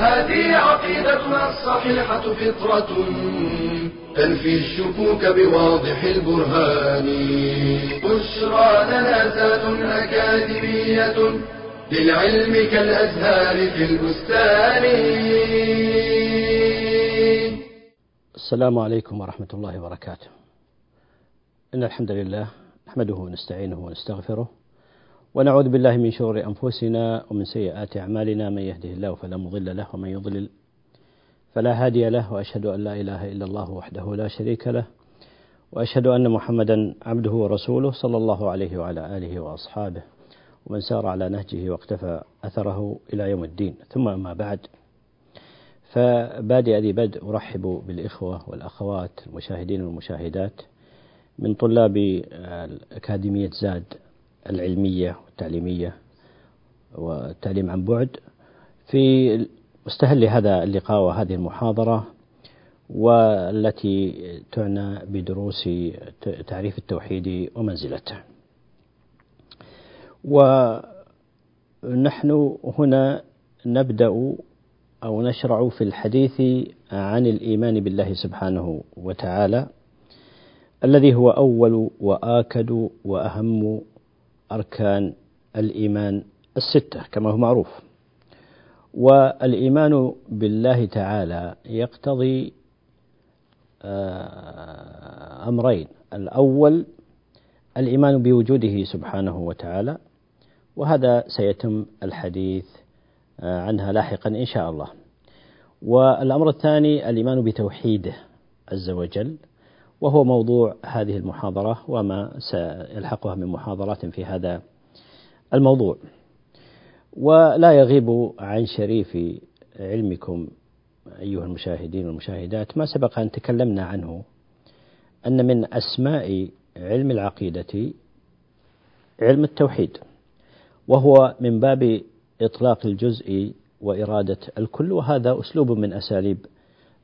هذه عقيدتنا الصحيحة فطرة تنفي الشكوك بواضح البرهان. بشرى لنا ذات أكاديمية للعلم كالأزهار في البستان. السلام عليكم ورحمة الله وبركاته. إن الحمد لله نحمده ونستعينه ونستغفره ونعوذ بالله من شرور أنفسنا ومن سيئات أعمالنا. من يهده الله فلا مضل له ومن يضلل فلا هادي له وأشهد أن لا إله إلا الله وحده لا شريك له وأشهد أن محمدا عبده ورسوله صلى الله عليه وعلى آله وأصحابه ومن سار على نهجه واقتفى أثره إلى يوم الدين. ثم أما بعد فبادئ ذي بدء أرحب بالإخوة والأخوات المشاهدين والمشاهدات من طلاب أكاديمية زاد العلمية والتعليمية والتعليم عن بعد في مستهل هذا اللقاء وهذه المحاضرة والتي تعنى بدروس تعريف التوحيد ومنزلته. ونحن هنا نبدأ أو نشرع في الحديث عن الإيمان بالله سبحانه وتعالى الذي هو أول وآكد وأهم أركان الإيمان الستة كما هو معروف. والإيمان بالله تعالى يقتضي أمرين. الأول الإيمان بوجوده سبحانه وتعالى وهذا سيتم الحديث عنها لاحقا إن شاء الله. والأمر الثاني الإيمان بتوحيده عز وجل وهو موضوع هذه المحاضرة وما سيلحقها من محاضرات في هذا الموضوع. ولا يغيب عن شريف علمكم أيها المشاهدين والمشاهدات ما سبق أن تكلمنا عنه أن من أسماء علم العقيدة علم التوحيد وهو من باب إطلاق الجزء وإرادة الكل وهذا أسلوب من أساليب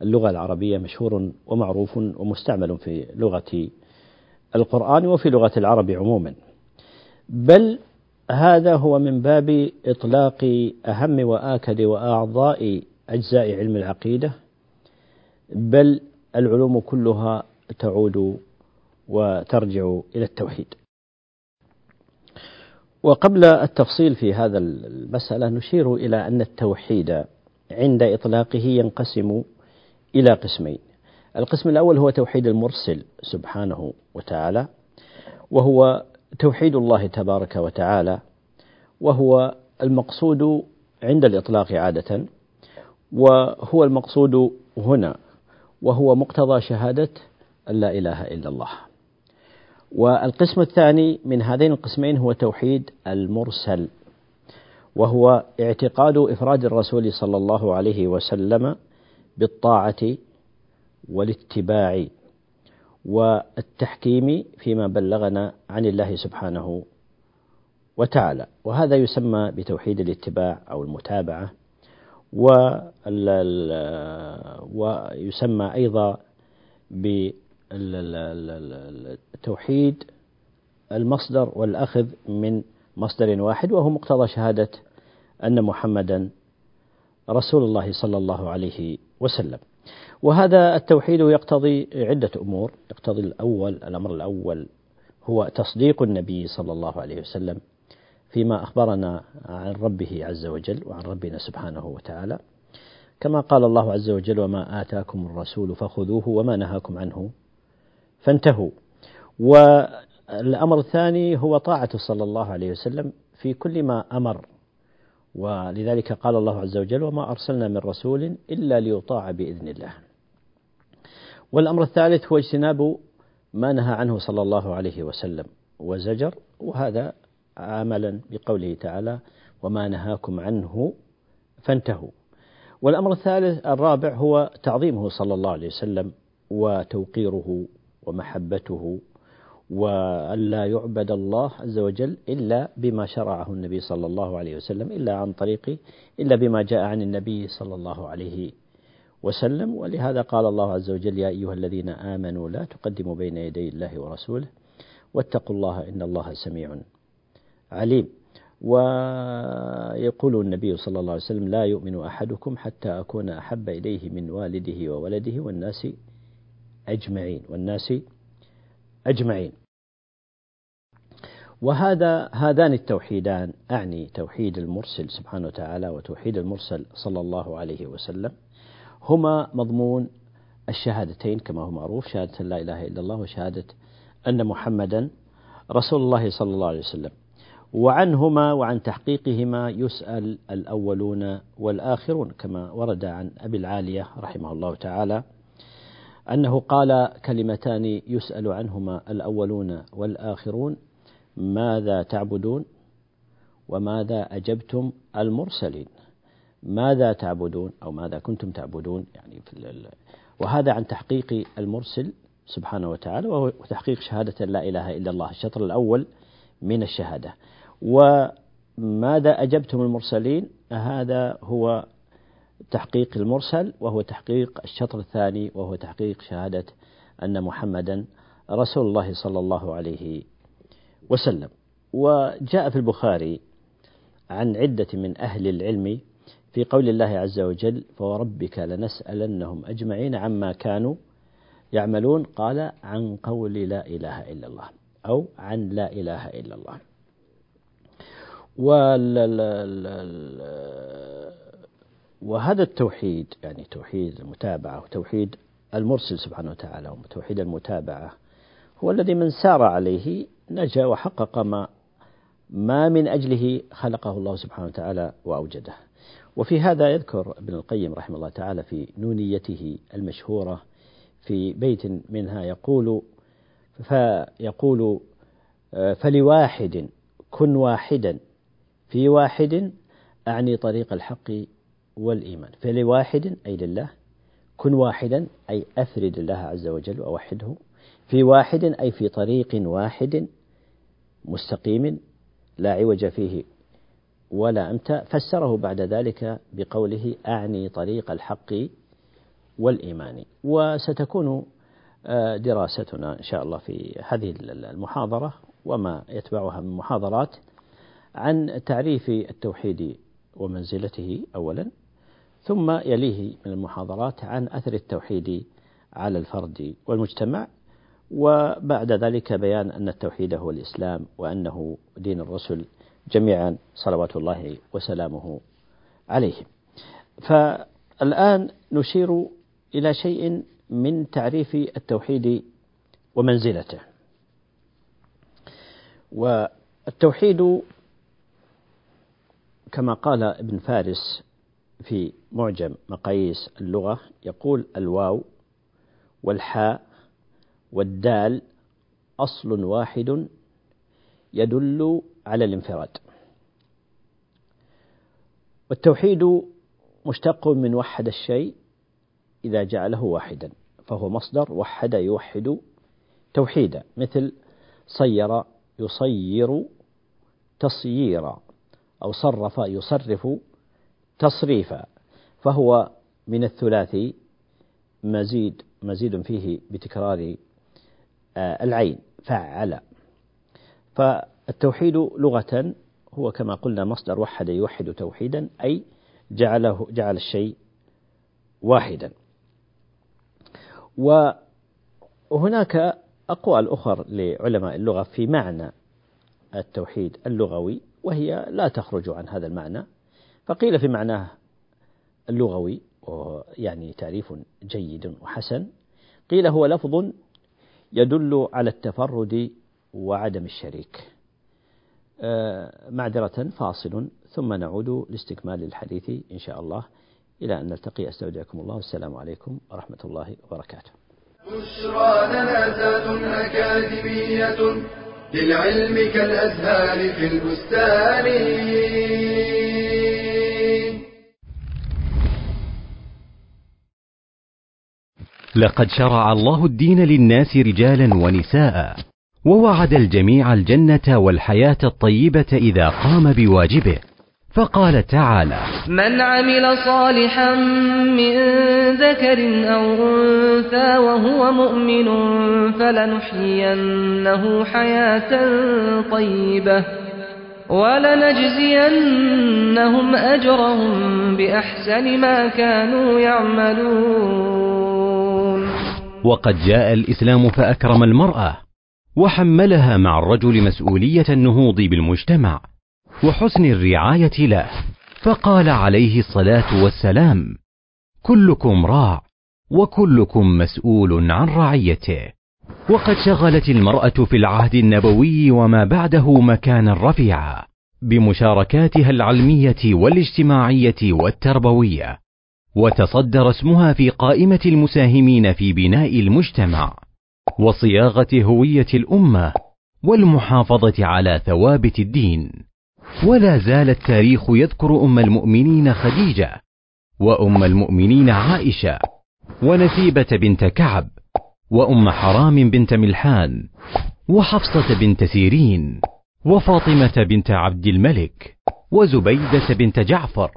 اللغة العربية مشهور ومعروف ومستعمل في لغة القرآن وفي لغة العرب عموما. بل هذا هو من باب إطلاق أهم وآكد وأعضاء أجزاء علم العقيدة بل العلوم كلها تعود وترجع إلى التوحيد. وقبل التفصيل في هذا المسألة نشير إلى أن التوحيد عند إطلاقه ينقسم إلى قسمين. القسم الأول هو توحيد المرسل سبحانه وتعالى وهو توحيد الله تبارك وتعالى وهو المقصود عند الإطلاق عادة وهو المقصود هنا وهو مقتضى شهادة أن لا إله إلا الله. والقسم الثاني من هذين القسمين هو توحيد المرسل وهو اعتقاد إفراد الرسول صلى الله عليه وسلم بالطاعة والاتباع. والتحكيم فيما بلغنا عن الله سبحانه وتعالى. وهذا يسمى بتوحيد الاتباع أو المتابعة ويسمى أيضا بالتوحيد المصدر والأخذ من مصدر واحد وهو مقتضى شهادة أن محمدا رسول الله صلى الله عليه وسلم. وهذا التوحيد يقتضي عدة أمور. يقتضي الأول الأمر الأول هو تصديق النبي صلى الله عليه وسلم فيما أخبرنا عن ربه عز وجل وعن ربنا سبحانه وتعالى. كما قال الله عز وجل وما آتاكم الرسول فخذوه وما نهاكم عنه فانتهوا. والأمر الثاني هو طاعة صلى الله عليه وسلم في كل ما أمر. ولذلك قال الله عز وجل وما أرسلنا من رسول إلا ليطاع بإذن الله. والأمر الثالث هو اجتناب ما نهى عنه صلى الله عليه وسلم وزجر وهذا عملا بقوله تعالى وما نهاكم عنه فانتهوا. والأمر الثالث الرابع هو تعظيمه صلى الله عليه وسلم وتوقيره ومحبته وألا يعبد الله عز وجل إلا بما شرعه النبي صلى الله عليه وسلم إلا عن طريقه إلا بما جاء عن النبي صلى الله عليه وسلم. ولهذا قال الله عز وجل يا أيها الذين آمنوا لا تقدموا بين يدي الله ورسوله واتقوا الله إن الله سميع عليم. ويقول النبي صلى الله عليه وسلم لا يؤمن أحدكم حتى أكون أحب إليه من والده وولده والناس أجمعين والناس أجمعين. وهذا هذان التوحيدان أعني توحيد المرسل سبحانه وتعالى وتوحيد المرسل صلى الله عليه وسلم. هما مضمون الشهادتين كما هو معروف شهادة لا إله إلا الله وشهادة أن محمدا رسول الله صلى الله عليه وسلم. وعنهما وعن تحقيقهما يسأل الأولون والآخرون كما ورد عن أبي العالية رحمه الله تعالى أنه قال كلمتان يسأل عنهما الأولون والآخرون ماذا تعبدون وماذا أجبتم المرسلين؟ ماذا تعبدون أو ماذا كنتم تعبدون؟ يعني في وهذا عن تحقيق المرسل سبحانه وتعالى وهو تحقيق شهادة لا إله إلا الله الشطر الأول من الشهادة. وماذا أجبتم المرسلين؟ هذا هو تحقيق المرسل وهو تحقيق الشطر الثاني وهو تحقيق شهادة أن محمدا رسول الله صلى الله عليه وسلم. وجاء في البخاري عن عدة من أهل العلم في قول الله عز وجل فوربك لنسألنهم أجمعين عما كانوا يعملون قال عن قول لا إله إلا الله أو عن لا إله إلا الله. وهذا التوحيد يعني توحيد المتابعة وتوحيد المرسل سبحانه وتعالى وتوحيد المتابعة هو الذي من سار عليه نجا وحقق ما ما من أجله خلقه الله سبحانه وتعالى وأوجده. وفي هذا يذكر ابن القيم رحمه الله تعالى في نونيته المشهورة في بيت منها يقول فيقول فلواحد كن واحدا في واحد أعني طريق الحق والإيمان. فلواحد أي لله كن واحدا أي أفرد الله عز وجل وأوحده. في واحد أي في طريق واحد مستقيم لا عوج فيه. ولا أمتى فسره بعد ذلك بقوله أعني طريق الحق والإيمان. وستكون آه، دراستنا إن شاء الله في هذه المحاضرة وما يتبعها من محاضرات عن تعريف التوحيد ومنزلته أولا ثم يليه من المحاضرات عن أثر التوحيد على الفرد والمجتمع وبعد ذلك بيان أن التوحيد هو الإسلام وأنه دين الرسل جميعا صلوات الله وسلامه عليهم فالآن نشير إلى شيء من تعريف التوحيد ومنزلته. والتوحيد كما قال ابن فارس في معجم مقاييس اللغة يقول الواو والحاء والدال أصل واحد يدل على الانفراد. والتوحيد مشتق من وحد الشيء إذا جعله واحدا فهو مصدر وحد يوحد توحيدا مثل صير يصير تصييرا أو صرف يصرف تصريفا فهو من الثلاثي مزيد مزيد فيه بتكرار آه، العين فعل. فالتوحيد لغة هو كما قلنا مصدر وحد يوحد توحيدا أي جعله جعل الشيء واحدا. وهناك أقوال أخر لعلماء اللغة في معنى التوحيد اللغوي وهي لا تخرج عن هذا المعنى. فقيل في معناه اللغوي يعني تعريف جيد وحسن قيل هو لفظ يدل على التفرد وعدم الشريك. آه، معذرة فاصل. ثم نعود لاستكمال الحديث إن شاء الله. إلى أن نلتقي. أستودعكم الله. والسلام عليكم ورحمة الله وبركاته. بشرى لنا أكاديمية للعلم كالأزهار في البستان. لقد شرع الله الدين للناس رجالا ونساء. ووعد الجميع الجنة والحياة الطيبة إذا قام بواجبه. فقال تعالى من عمل صالحا من ذكر أو أنثى وهو مؤمن فلنحيينه حياة طيبة ولنجزينهم أجرهم بأحسن ما كانوا يعملون. وقد جاء الإسلام فأكرم المرأة وحملها مع الرجل مسؤولية النهوض بالمجتمع وحسن الرعاية له. فقال عليه الصلاة والسلام كلكم راع وكلكم مسؤول عن رعيته. وقد شغلت المرأة في العهد النبوي وما بعده مكانا رفيعا بمشاركاتها العلمية والاجتماعية والتربوية وتصدر اسمها في قائمة المساهمين في بناء المجتمع. وصياغة هوية الأمة والمحافظة على ثوابت الدين. ولا زال التاريخ يذكر أم المؤمنين خديجة وأم المؤمنين عائشة ونسيبة بنت كعب وأم حرام بنت ملحان وحفصة بنت سيرين وفاطمة بنت عبد الملك وزبيدة بنت جعفر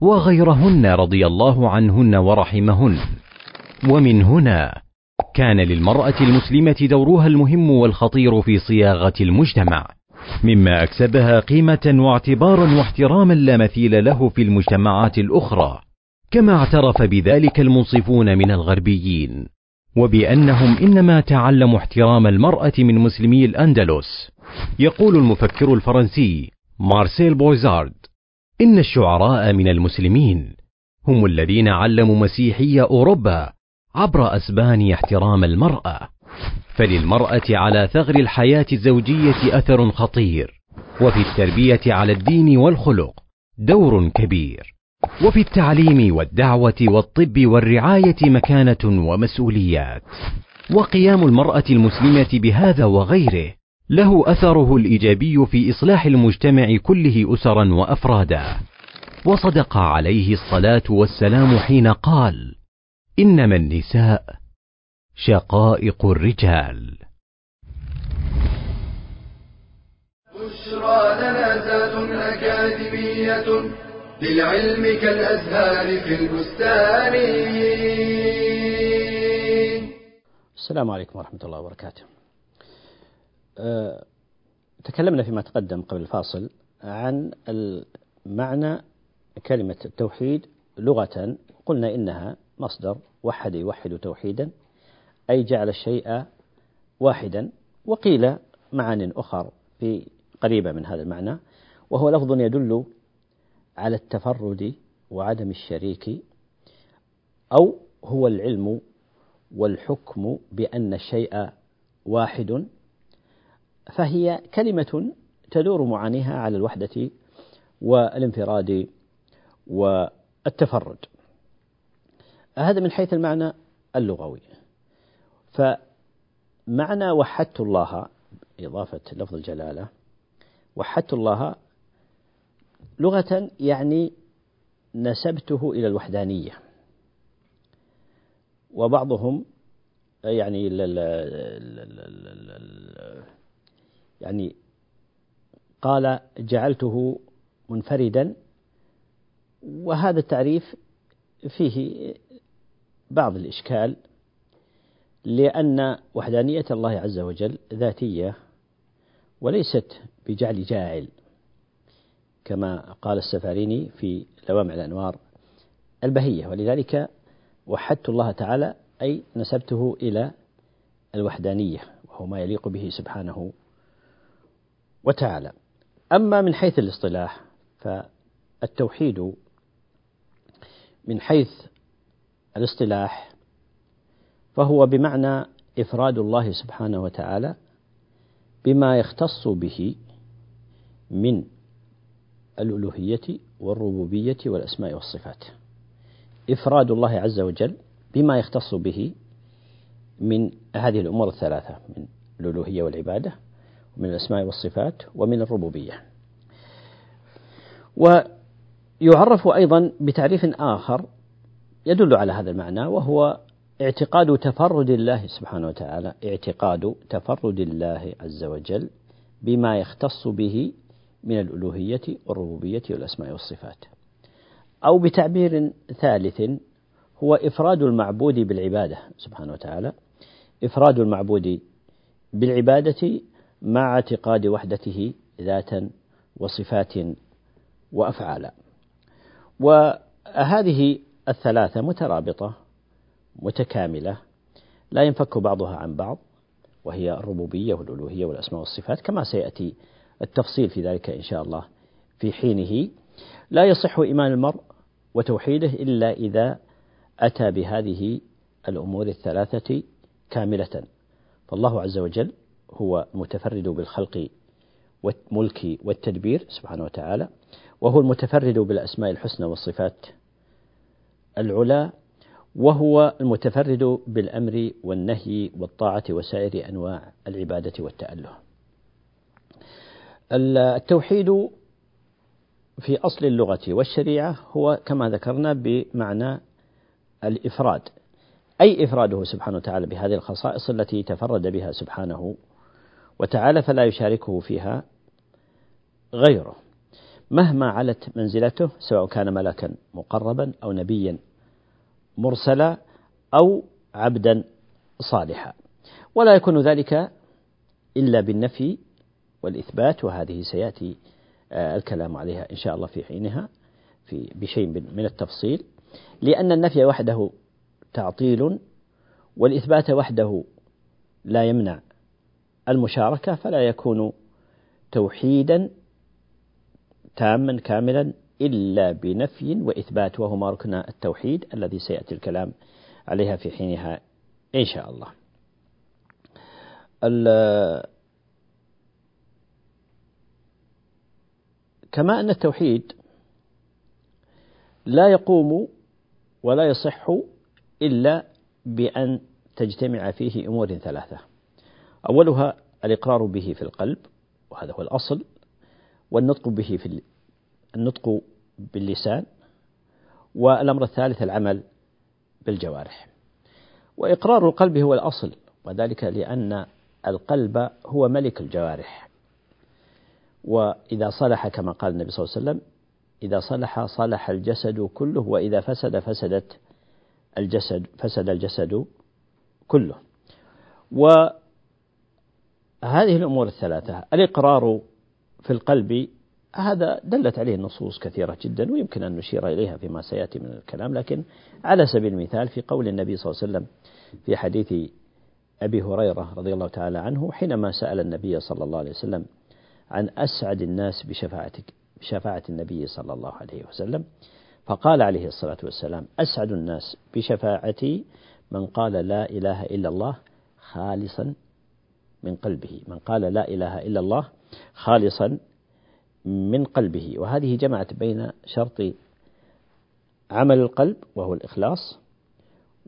وغيرهن رضي الله عنهن ورحمهن. ومن هنا كان للمرأة المسلمة دورها المهم والخطير في صياغة المجتمع مما أكسبها قيمة واعتبارا واحتراما لا مثيل له في المجتمعات الأخرى كما اعترف بذلك المنصفون من الغربيين وبأنهم إنما تعلموا احترام المرأة من مسلمي الأندلس. يقول المفكر الفرنسي مارسيل بويزارد إن الشعراء من المسلمين هم الذين علموا مسيحي أوروبا عبر أسبان احترام المرأة فللمرأة على ثغر الحياة الزوجية أثر خطير وفي التربية على الدين والخلق دور كبير وفي التعليم والدعوة والطب والرعاية مكانة ومسؤوليات. وقيام المرأة المسلمة بهذا وغيره له أثره الإيجابي في إصلاح المجتمع كله أسرا وأفرادا. وصدق عليه الصلاة والسلام حين قال إنما النساء شقائق الرجال. بشرى لنا زاد أكاديمية للعلم كالأزهار في البستان. السلام عليكم ورحمة الله وبركاته. أه تكلمنا فيما تقدم قبل الفاصل عن معنى كلمة التوحيد لغة. قلنا إنها مصدر وحد يوحد توحيدا أي جعل الشيء واحدا وقيل معان أخر في قريبة من هذا المعنى وهو لفظ يدل على التفرد وعدم الشريك أو هو العلم والحكم بأن الشيء واحد فهي كلمة تدور معانيها على الوحدة والانفراد والتفرد. هذا من حيث المعنى اللغوي. فمعنى وحدت الله إضافة لفظ الجلالة وحدت الله لغة يعني نسبته إلى الوحدانية. وبعضهم يعني يعني قال جعلته منفردا وهذا التعريف فيه بعض الإشكال لأن وحدانية الله عز وجل ذاتية وليست بجعل جاعل. كما قال السفاريني في لوامع الأنوار البهية. ولذلك وحدت الله تعالى أي نسبته إلى الوحدانية وهو ما يليق به سبحانه وتعالى. أما من حيث الاصطلاح فالتوحيد من حيث الاصطلاح فهو بمعنى إفراد الله سبحانه وتعالى بما يختص به من الألوهية والربوبية والأسماء والصفات. إفراد الله عز وجل بما يختص به من هذه الأمور الثلاثة من الألوهية والعبادة ومن الأسماء والصفات ومن الربوبية. ويعرف أيضا بتعريف آخر يدل على هذا المعنى وهو اعتقاد تفرد الله سبحانه وتعالى اعتقاد تفرد الله عز وجل بما يختص به من الألوهية والربوبية والأسماء والصفات. أو بتعبير ثالث هو إفراد المعبود بالعبادة سبحانه وتعالى. إفراد المعبود بالعبادة مع اعتقاد وحدته ذاتا وصفات وأفعالا. وهذه الثلاثة مترابطة متكاملة لا ينفك بعضها عن بعض وهي الربوبية والألوهية والأسماء والصفات كما سيأتي التفصيل في ذلك إن شاء الله في حينه. لا يصح إيمان المرء وتوحيده إلا إذا أتى بهذه الأمور الثلاثة كاملة. فالله عز وجل هو متفرد بالخلق والملك والتدبير سبحانه وتعالى وهو المتفرد بالأسماء الحسنى والصفات. العلى وهو المتفرد بالأمر والنهي والطاعة وسائر أنواع العبادة والتأله. التوحيد في أصل اللغة والشريعة هو كما ذكرنا بمعنى الإفراد أي إفراده سبحانه وتعالى بهذه الخصائص التي تفرد بها سبحانه وتعالى فلا يشاركه فيها غيره مهما علت منزلته سواء كان ملكا مقربا أو نبيا مرسلا أو عبدا صالحا. ولا يكون ذلك إلا بالنفي والإثبات وهذه سيأتي آه، الكلام عليها إن شاء الله في حينها في بشيء من التفصيل. لأن النفي وحده تعطيل والإثبات وحده لا يمنع المشاركة فلا يكون توحيدا تاما كاملا إلا بنفي وإثبات وهما ركن التوحيد الذي سيأتي الكلام عليها في حينها إن شاء الله. كما أن التوحيد لا يقوم ولا يصح إلا بأن تجتمع فيه أمور ثلاثة. أولها الإقرار به في القلب وهذا هو الأصل والنطق به في النطق باللسان والأمر الثالث العمل بالجوارح. وإقرار القلب هو الأصل وذلك لأن القلب هو ملك الجوارح. وإذا صلح كما قال النبي صلى الله عليه وسلم إذا صلح صلح الجسد كله وإذا فسد فسدت الجسد فسد الجسد كله. وهذه الأمور الثلاثة الإقرار في القلب هذا دلت عليه النصوص كثيرة جدا ويمكن أن نشير إليها فيما سيأتي من الكلام لكن على سبيل المثال في قول النبي صلى الله عليه وسلم في حديث أبي هريرة رضي الله تعالى عنه حينما سأل النبي صلى الله عليه وسلم عن أسعد الناس بشفاعتك بشفاعة النبي صلى الله عليه وسلم فقال عليه الصلاة والسلام أسعد الناس بشفاعتي من قال لا إله إلا الله خالصا من قلبه من قال لا إله إلا الله خالصا من قلبه وهذه جمعت بين شرط عمل القلب وهو الإخلاص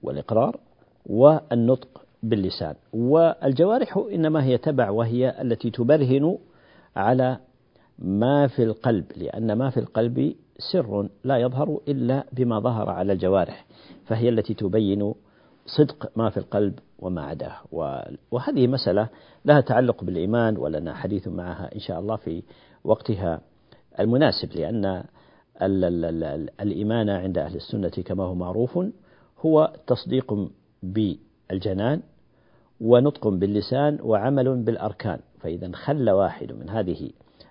والإقرار والنطق باللسان. والجوارح إنما هي تبع وهي التي تبرهن على ما في القلب لأن ما في القلب سر لا يظهر إلا بما ظهر على الجوارح فهي التي تبين صدق ما في القلب وما عداه. وهذه مسألة لها تعلق بالإيمان ولنا حديث معها إن شاء الله في وقتها المناسب لأن الإيمان عند أهل السنة كما هو معروف هو تصديق بالجنان ونطق باللسان وعمل بالأركان فإذا خل واحد من هذه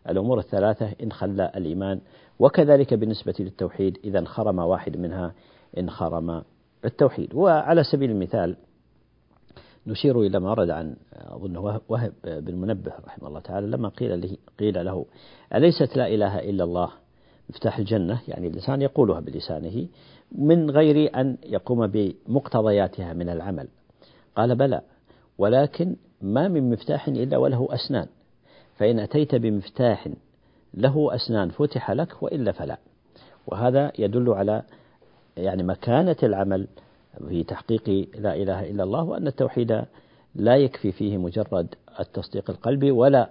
الأمور الثلاثة إن الإيمان وكذلك بالنسبة للتوحيد إذا انخرم واحد منها انخرم التوحيد. وعلى سبيل المثال نشير إلى ما ورد عن أظن وهب بن منبه رحمه الله تعالى لما قيل له, قيل له أليست لا إله إلا الله مفتاح الجنة؟ يعني اللسان يقولها بلسانه من غير أن يقوم بمقتضياتها من العمل. قال بلى ولكن ما من مفتاح إلا وله أسنان. فإن أتيت بمفتاح له أسنان فتح لك وإلا فلا. وهذا يدل على يعني مكانة العمل في تحقيق لا إله إلا الله وأن التوحيد لا يكفي فيه مجرد التصديق القلبي ولا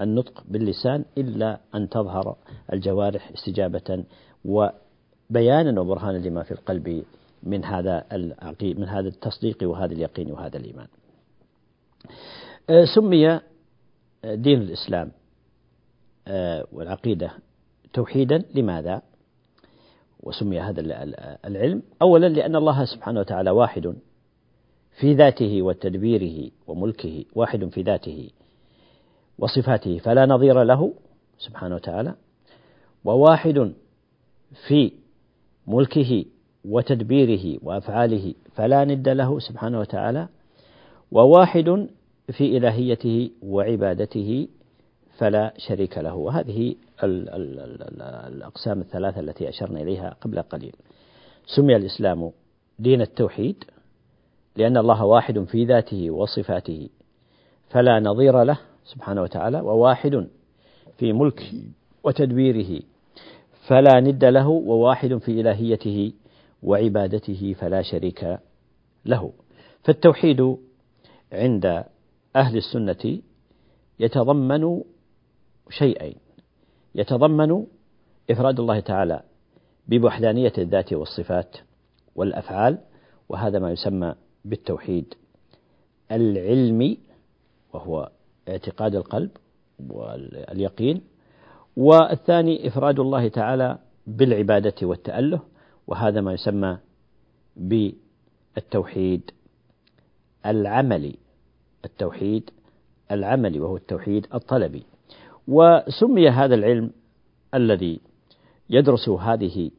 النطق باللسان إلا أن تظهر الجوارح استجابة وبيانا وبرهانا لما في القلب من هذا من هذا التصديق وهذا اليقين وهذا الإيمان آه، سمي دين الإسلام آه، والعقيدة توحيدا لماذا؟ وسمي هذا العلم. أولا لأن الله سبحانه وتعالى واحد في ذاته وتدبيره وملكه واحد في ذاته وصفاته فلا نظير له سبحانه وتعالى. وواحد في ملكه وتدبيره وأفعاله فلا ند له سبحانه وتعالى. وواحد في إلهيته وعبادته فلا شريك له. وهذه الأقسام الثلاثة التي أشرنا إليها قبل قليل. سمي الإسلام دين التوحيد لأن الله واحد في ذاته وصفاته فلا نظير له سبحانه وتعالى وواحد في ملكه وتدبيره فلا ند له وواحد في إلهيته وعبادته فلا شريك له. فالتوحيد عند أهل السنة يتضمن شيئين. يتضمن إفراد الله تعالى بوحدانية الذات والصفات والأفعال وهذا ما يسمى بالتوحيد العلمي وهو اعتقاد القلب واليقين. والثاني إفراد الله تعالى بالعبادة والتأله وهذا ما يسمى بالتوحيد العملي. التوحيد العملي وهو التوحيد الطلبي. وسمي هذا العلم الذي يدرس هذه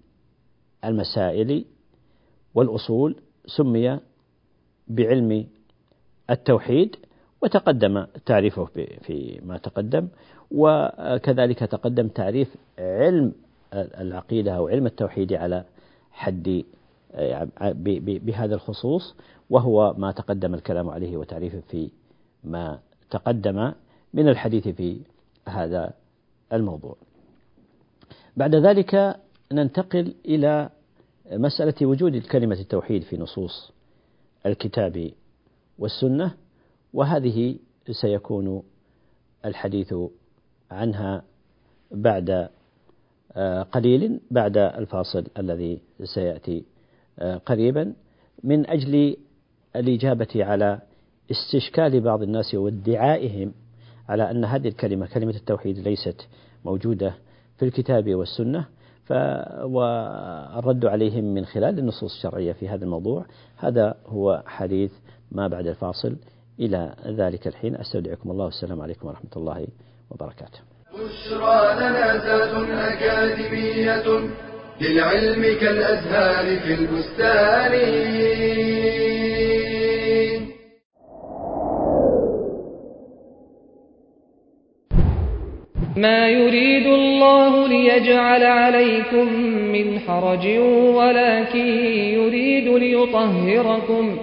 المسائل والأصول سمي بعلم التوحيد وتقدم تعريفه فيما تقدم وكذلك تقدم تعريف علم العقيدة أو علم التوحيد على حد بهذا الخصوص وهو ما تقدم الكلام عليه وتعريفه في ما تقدم من الحديث في هذا الموضوع. بعد ذلك ننتقل إلى مسألة وجود كلمة التوحيد في نصوص الكتاب والسنة وهذه سيكون الحديث عنها بعد آه، قليل بعد الفاصل الذي سيأتي آه، قريبا من أجل الإجابة على استشكال بعض الناس وادعائهم على أن هذه الكلمة كلمة التوحيد ليست موجودة في الكتاب والسنة والرد عليهم من خلال النصوص الشرعية في هذا الموضوع. هذا هو حديث ما بعد الفاصل. إلى ذلك الحين أستودعكم الله والسلام عليكم ورحمة الله وبركاته. بشرى لنا ذات أكاديمية للعلم كالأزهار في البستان. ما يريد الله ليجعل عليكم من حرج ولكن يريد ليطهركم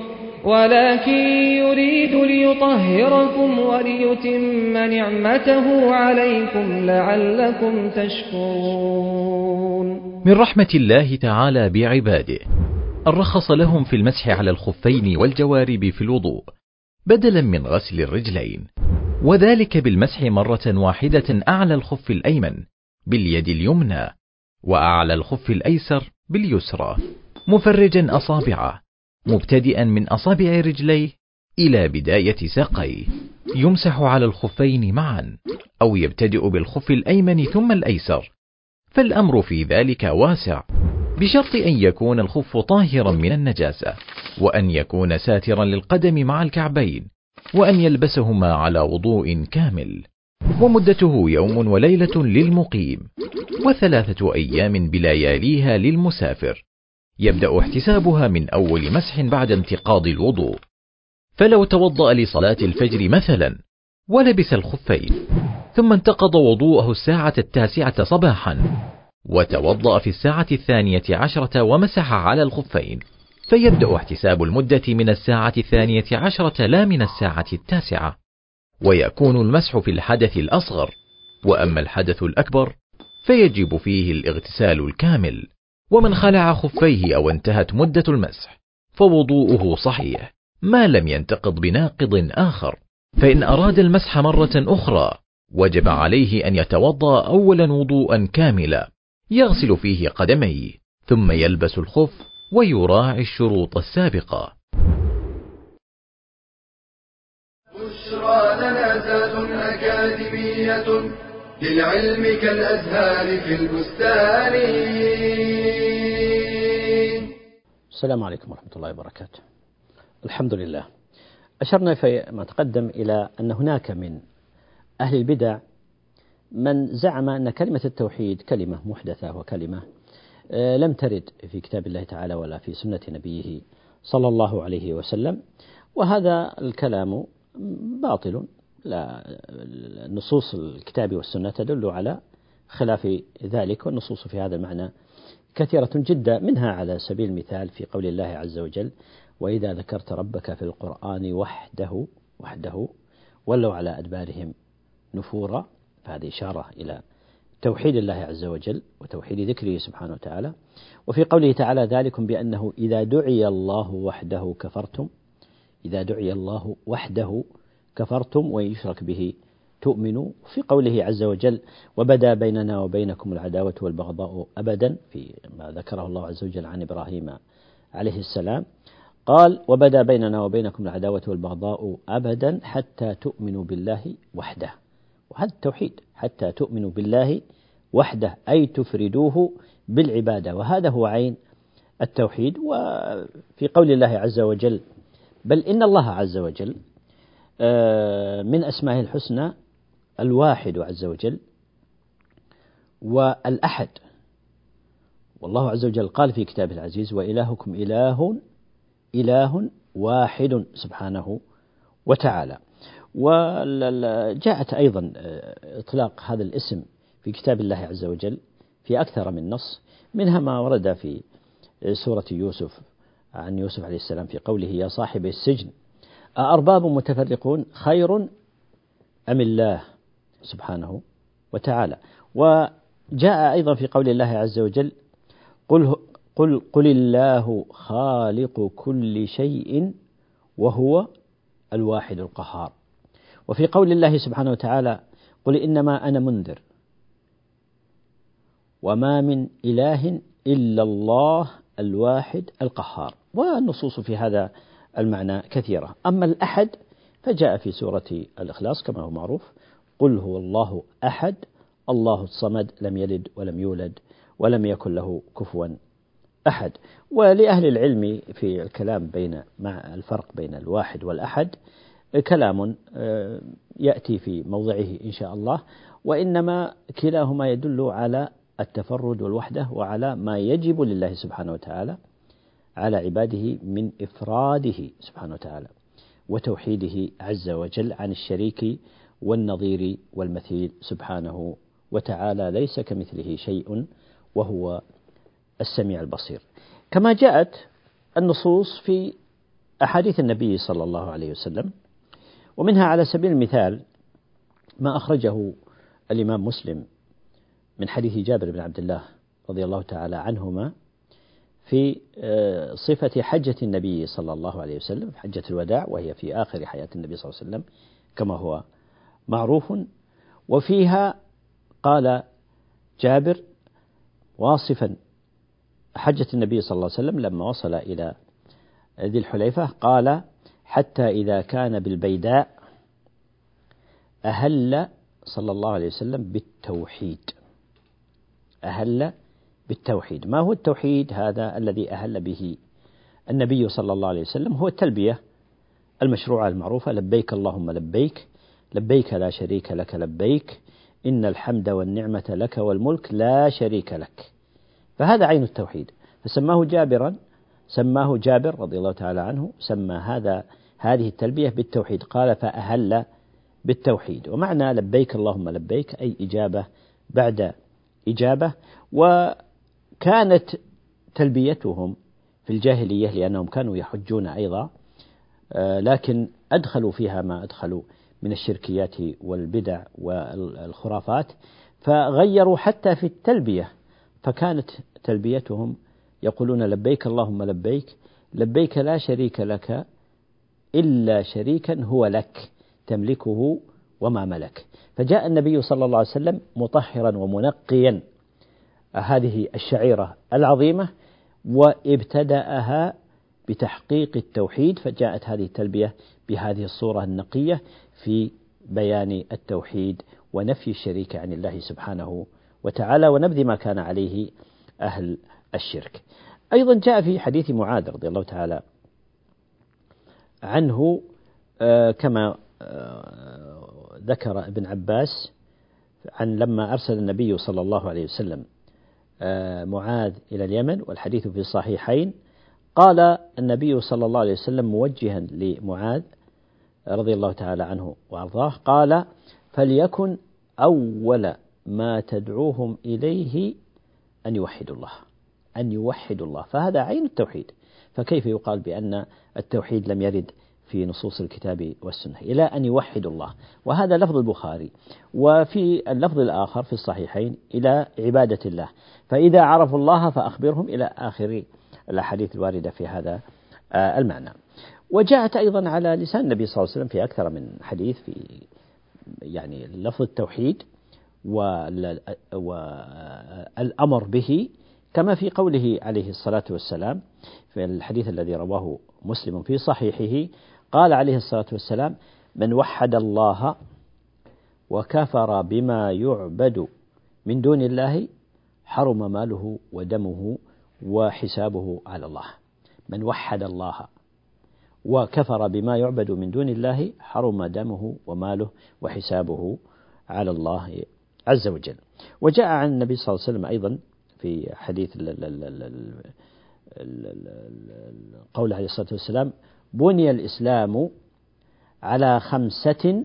ولكن يريد ليطهركم وليتم نعمته عليكم لعلكم تشكرون. من رحمة الله تعالى بعباده أن رخص لهم في المسح على الخفين والجوارب في الوضوء بدلا من غسل الرجلين. وذلك بالمسح مرة واحدة أعلى الخف الأيمن باليد اليمنى وأعلى الخف الأيسر باليسرى. مفرجا أصابعه مبتدئا من أصابع رجليه إلى بداية ساقيه. يمسح على الخفين معا أو يبتدئ بالخف الأيمن ثم الأيسر. فالأمر في ذلك واسع بشرط أن يكون الخف طاهرا من النجاسة وأن يكون ساترا للقدم مع الكعبين. وأن يلبسهما على وضوء كامل ومدته يوم وليلة للمقيم وثلاثة أيام بلياليها للمسافر. يبدأ احتسابها من أول مسح بعد انتقاض الوضوء. فلو توضأ لصلاة الفجر مثلا ولبس الخفين ثم انتقض وضوءه الساعة التاسعة صباحا وتوضأ في الساعة الثانية عشرة ومسح على الخفين. فيبدأ احتساب المدة من الساعة الثانية عشرة لا من الساعة التاسعة ويكون المسح في الحدث الأصغر وأما الحدث الأكبر فيجب فيه الاغتسال الكامل ومن خلع خفيه أو انتهت مدة المسح فوضوءه صحيح ما لم ينتقض بناقض آخر. فإن أراد المسح مرة أخرى وجب عليه أن يتوضأ أولا وضوءا كاملا يغسل فيه قدميه ثم يلبس الخف ويراعي الشروط السابقة. بشرى لنا ذات أكاديمية للعلم كالأزهار في البستان. السلام عليكم ورحمة الله وبركاته. الحمد لله. أشرنا في ما تقدم إلى أن هناك من أهل البدع من زعم أن كلمة التوحيد كلمة محدثة وكلمة لم ترد في كتاب الله تعالى ولا في سنة نبيه صلى الله عليه وسلم. وهذا الكلام باطل. لا نصوص الكتاب والسنة تدل على خلاف ذلك والنصوص في هذا المعنى كثيرة جدا منها على سبيل المثال في قول الله عز وجل وإذا ذكرت ربك في القرآن وحده وحده ولوا على أدبارهم نفورا. فهذه إشارة إلى توحيد الله عز وجل وتوحيد ذكره سبحانه وتعالى وفي قوله تعالى ذلكم بأنه إذا دعي الله وحده كفرتم إذا دعي الله وحده كفرتم ويشرك به تؤمنوا في قوله عز وجل وبدا بيننا وبينكم العداوة والبغضاء أبدا في ما ذكره الله عز وجل عن إبراهيم عليه السلام. قال وبدا بيننا وبينكم العداوة والبغضاء أبدا حتى تؤمنوا بالله وحده وهذا التوحيد. حتى تؤمنوا بالله وحده أي تفردوه بالعبادة. وهذا هو عين التوحيد. وفي قول الله عز وجل بل إن الله عز وجل آه، من أسمائه الحسنى الواحد عز وجل والأحد. والله عز وجل قال في كتابه العزيز وإلهكم إله إله واحد سبحانه وتعالى. وجاءت أيضا آه، إطلاق هذا الاسم في كتاب الله عز وجل في أكثر من نص منها ما ورد في سورة يوسف عن يوسف عليه السلام في قوله يا صاحب السجن أأرباب متفرقون خير أم الله سبحانه وتعالى؟ وجاء أيضا في قول الله عز وجل قل, قل, قل الله خالق كل شيء وهو الواحد القهار. وفي قول الله سبحانه وتعالى قل إنما أنا منذر. وما من إله إلا الله الواحد القهار. والنصوص في هذا المعنى كثيرة. أما الأحد فجاء في سورة الإخلاص كما هو معروف قل هو الله أحد الله الصمد لم يلد ولم يولد ولم يكن له كفوا أحد. ولأهل العلم في الكلام بين مع الفرق بين الواحد والأحد كلام آه، يأتي في موضعه إن شاء الله. وإنما كلاهما يدل على التفرد والوحدة وعلى ما يجب لله سبحانه وتعالى على عباده من إفراده سبحانه وتعالى وتوحيده عز وجل عن الشريك والنظير والمثيل سبحانه وتعالى. ليس كمثله شيء وهو السميع البصير. كما جاءت النصوص في أحاديث النبي صلى الله عليه وسلم ومنها على سبيل المثال ما أخرجه الإمام مسلم من حديث جابر بن عبد الله رضي الله تعالى عنهما في آه، صفة حجة النبي صلى الله عليه وسلم حجة الوداع وهي في آخر حياة النبي صلى الله عليه وسلم كما هو معروف. وفيها قال جابر واصفا حجة النبي صلى الله عليه وسلم لما وصل إلى ذي الحليفة قال حتى إذا كان بالبيداء أهل صلى الله عليه وسلم بالتوحيد. أهل بالتوحيد. ما هو التوحيد؟ هذا الذي أهل به النبي صلى الله عليه وسلم. هو التلبية المشروعة المعروفة لبيك اللهم لبيك لبيك لا شريك لك لبيك إن الحمد والنعمة لك والملك لا شريك لك. فهذا عين التوحيد. فسماه جابرا سماه جابر رضي الله تعالى عنه سمى هذا هذه التلبية بالتوحيد. قال فأهل بالتوحيد. ومعنى لبيك اللهم لبيك أي إجابة بعد إجابة. وكانت تلبيتهم في الجاهلية لأنهم كانوا يحجون أيضا آه، لكن أدخلوا فيها ما أدخلوا من الشركيات والبدع والخرافات فغيروا حتى في التلبية. فكانت تلبيتهم يقولون لبيك اللهم لبيك لبيك لا شريك لك إلا شريكا هو لك تملكه وما ملك. فجاء النبي صلى الله عليه وسلم مطهرا ومنقيا. هذه الشعيرة العظيمة وابتدأها بتحقيق التوحيد فجاءت هذه التلبية بهذه الصورة النقية في بيان التوحيد ونفي الشريك عن الله سبحانه وتعالى ونبذ ما كان عليه أهل الشرك. أيضا جاء في حديث معاذ رضي الله تعالى عنه آه، كما آه، ذكر ابن عباس عن لما أرسل النبي صلى الله عليه وسلم آه، معاذ إلى اليمن والحديث في الصحيحين. قال النبي صلى الله عليه وسلم موجها لمعاذ رضي الله تعالى عنه وأرضاه قال فليكن أول ما تدعوهم إليه أن يوحدوا الله أن يوحدوا الله. فهذا عين التوحيد. فكيف يقال بأن التوحيد لم يرد في نصوص الكتاب والسنة إلى أن يوحدوا الله؟ وهذا لفظ البخاري. وفي اللفظ الآخر في الصحيحين إلى عبادة الله. فإذا عرفوا الله فأخبرهم إلى آخر الأحاديث الواردة في هذا آه، المعنى. وجاءت أيضا على لسان النبي صلى الله عليه وسلم في أكثر من حديث في يعني لفظ التوحيد والأمر به كما في قوله عليه الصلاة والسلام في الحديث الذي رواه مسلم في صحيحه قال عليه الصلاة والسلام من وحد الله وكفر بما يعبد من دون الله حرم ماله ودمه وحسابه على الله. من وحد الله وكفر بما يعبد من دون الله حرم دمه وماله وحسابه على الله عز وجل. وجاء عن النبي صلى الله عليه وسلم أيضا في حديث قول عليه الصلاة والسلام بني الإسلام على خمسة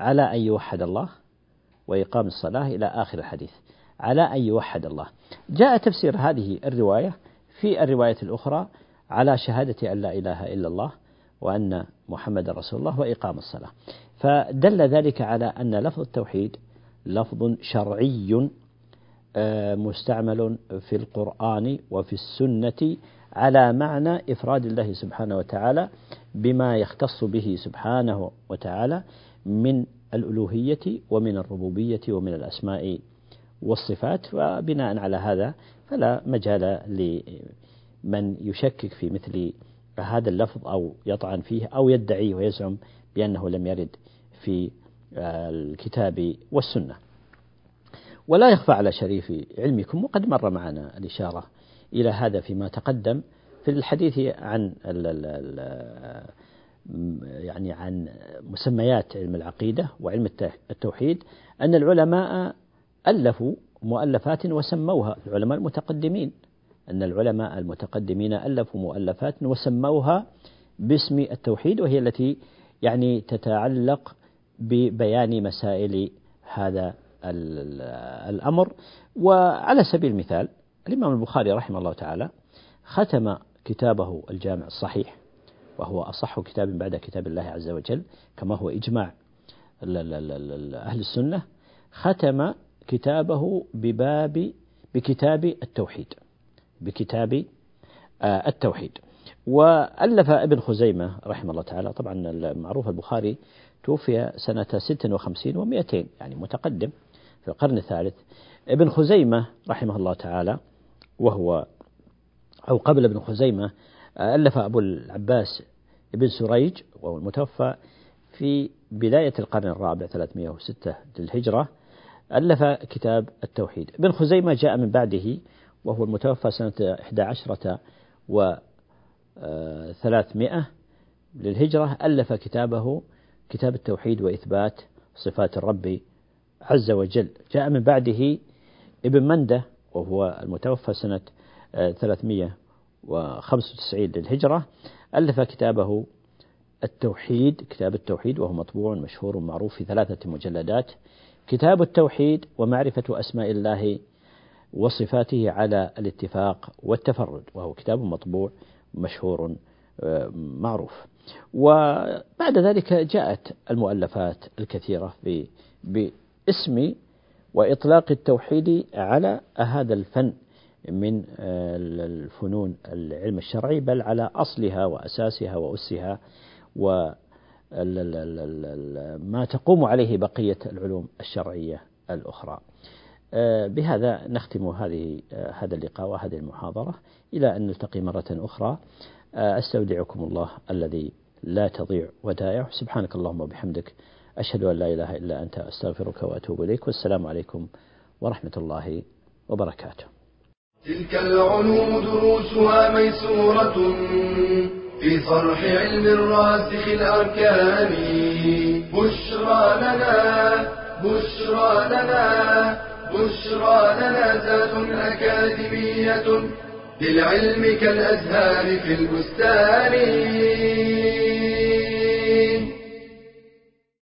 على أن يوحد الله وإقام الصلاة. إلى آخر الحديث على أن يوحد الله. جاء تفسير هذه الرواية في الرواية الأخرى على شهادة أن لا إله إلا الله وأن محمد رسول الله وإقام الصلاة. فدل ذلك على أن لفظ التوحيد لفظ شرعي مستعمل في القرآن وفي السنة على معنى إفراد الله سبحانه وتعالى بما يختص به سبحانه وتعالى من الألوهية ومن الربوبية ومن الأسماء والصفات. وبناء على هذا فلا مجال لمن يشكك في مثل هذا اللفظ أو يطعن فيه أو يدعي ويزعم بأنه لم يرد في الكتاب والسنة. ولا يخفى على شريف علمكم وقد مر معنا الإشارة إلى هذا فيما تقدم في الحديث عن ال ال يعني عن مسميات علم العقيدة وعلم التوحيد أن العلماء ألفوا مؤلفات وسموها العلماء المتقدمين أن العلماء المتقدمين ألفوا مؤلفات وسموها باسم التوحيد وهي التي يعني تتعلق ببيان مسائل هذا الأمر. وعلى سبيل المثال الإمام البخاري رحمه الله تعالى ختم كتابه الجامع الصحيح وهو أصح كتاب بعد كتاب الله عز وجل كما هو إجماع أهل السنة ختم كتابه بباب بكتاب التوحيد بكتاب آه، التوحيد. وألف ابن خزيمة رحمه الله تعالى طبعا المعروف البخاري توفي سنة 56 و200 يعني متقدم. في القرن الثالث ابن خزيمة رحمه الله تعالى وهو أو قبل ابن خزيمة ألف أبو العباس ابن سريج وهو المتوفى في بداية القرن الرابع 306 للهجرة ألف كتاب التوحيد. ابن خزيمة جاء من بعده وهو المتوفى سنة 11 و 300 للهجرة ألف كتابه كتاب التوحيد وإثبات صفات الرب عز وجل. جاء من بعده ابن منده وهو المتوفى سنة 395 للهجرة. ألف كتابه التوحيد كتاب التوحيد وهو مطبوع مشهور معروف في ثلاثة مجلدات. كتاب التوحيد ومعرفة أسماء الله وصفاته على الاتفاق والتفرد وهو كتاب مطبوع مشهور آه، معروف. وبعد ذلك جاءت المؤلفات الكثيرة باسم وإطلاق التوحيد على هذا الفن من آه، الفنون العلم الشرعي بل على أصلها وأساسها وأسها و ما تقوم عليه بقية العلوم الشرعية الأخرى. آه، بهذا نختم هذه آه، هذا اللقاء وهذه المحاضرة. إلى أن نلتقي مرة أخرى. أستودعكم الله الذي لا تضيع ودائعه. سبحانك اللهم وبحمدك. أشهد أن لا إله إلا أنت أستغفرك وأتوب إليك والسلام عليكم ورحمة الله وبركاته. تلك العلوم دروسها ميسورة في صرح علم الراسخ الأركان. بشرى لنا بشرى لنا بشرى لنا زاد أكاديمية للعلم كالأزهار في البستان.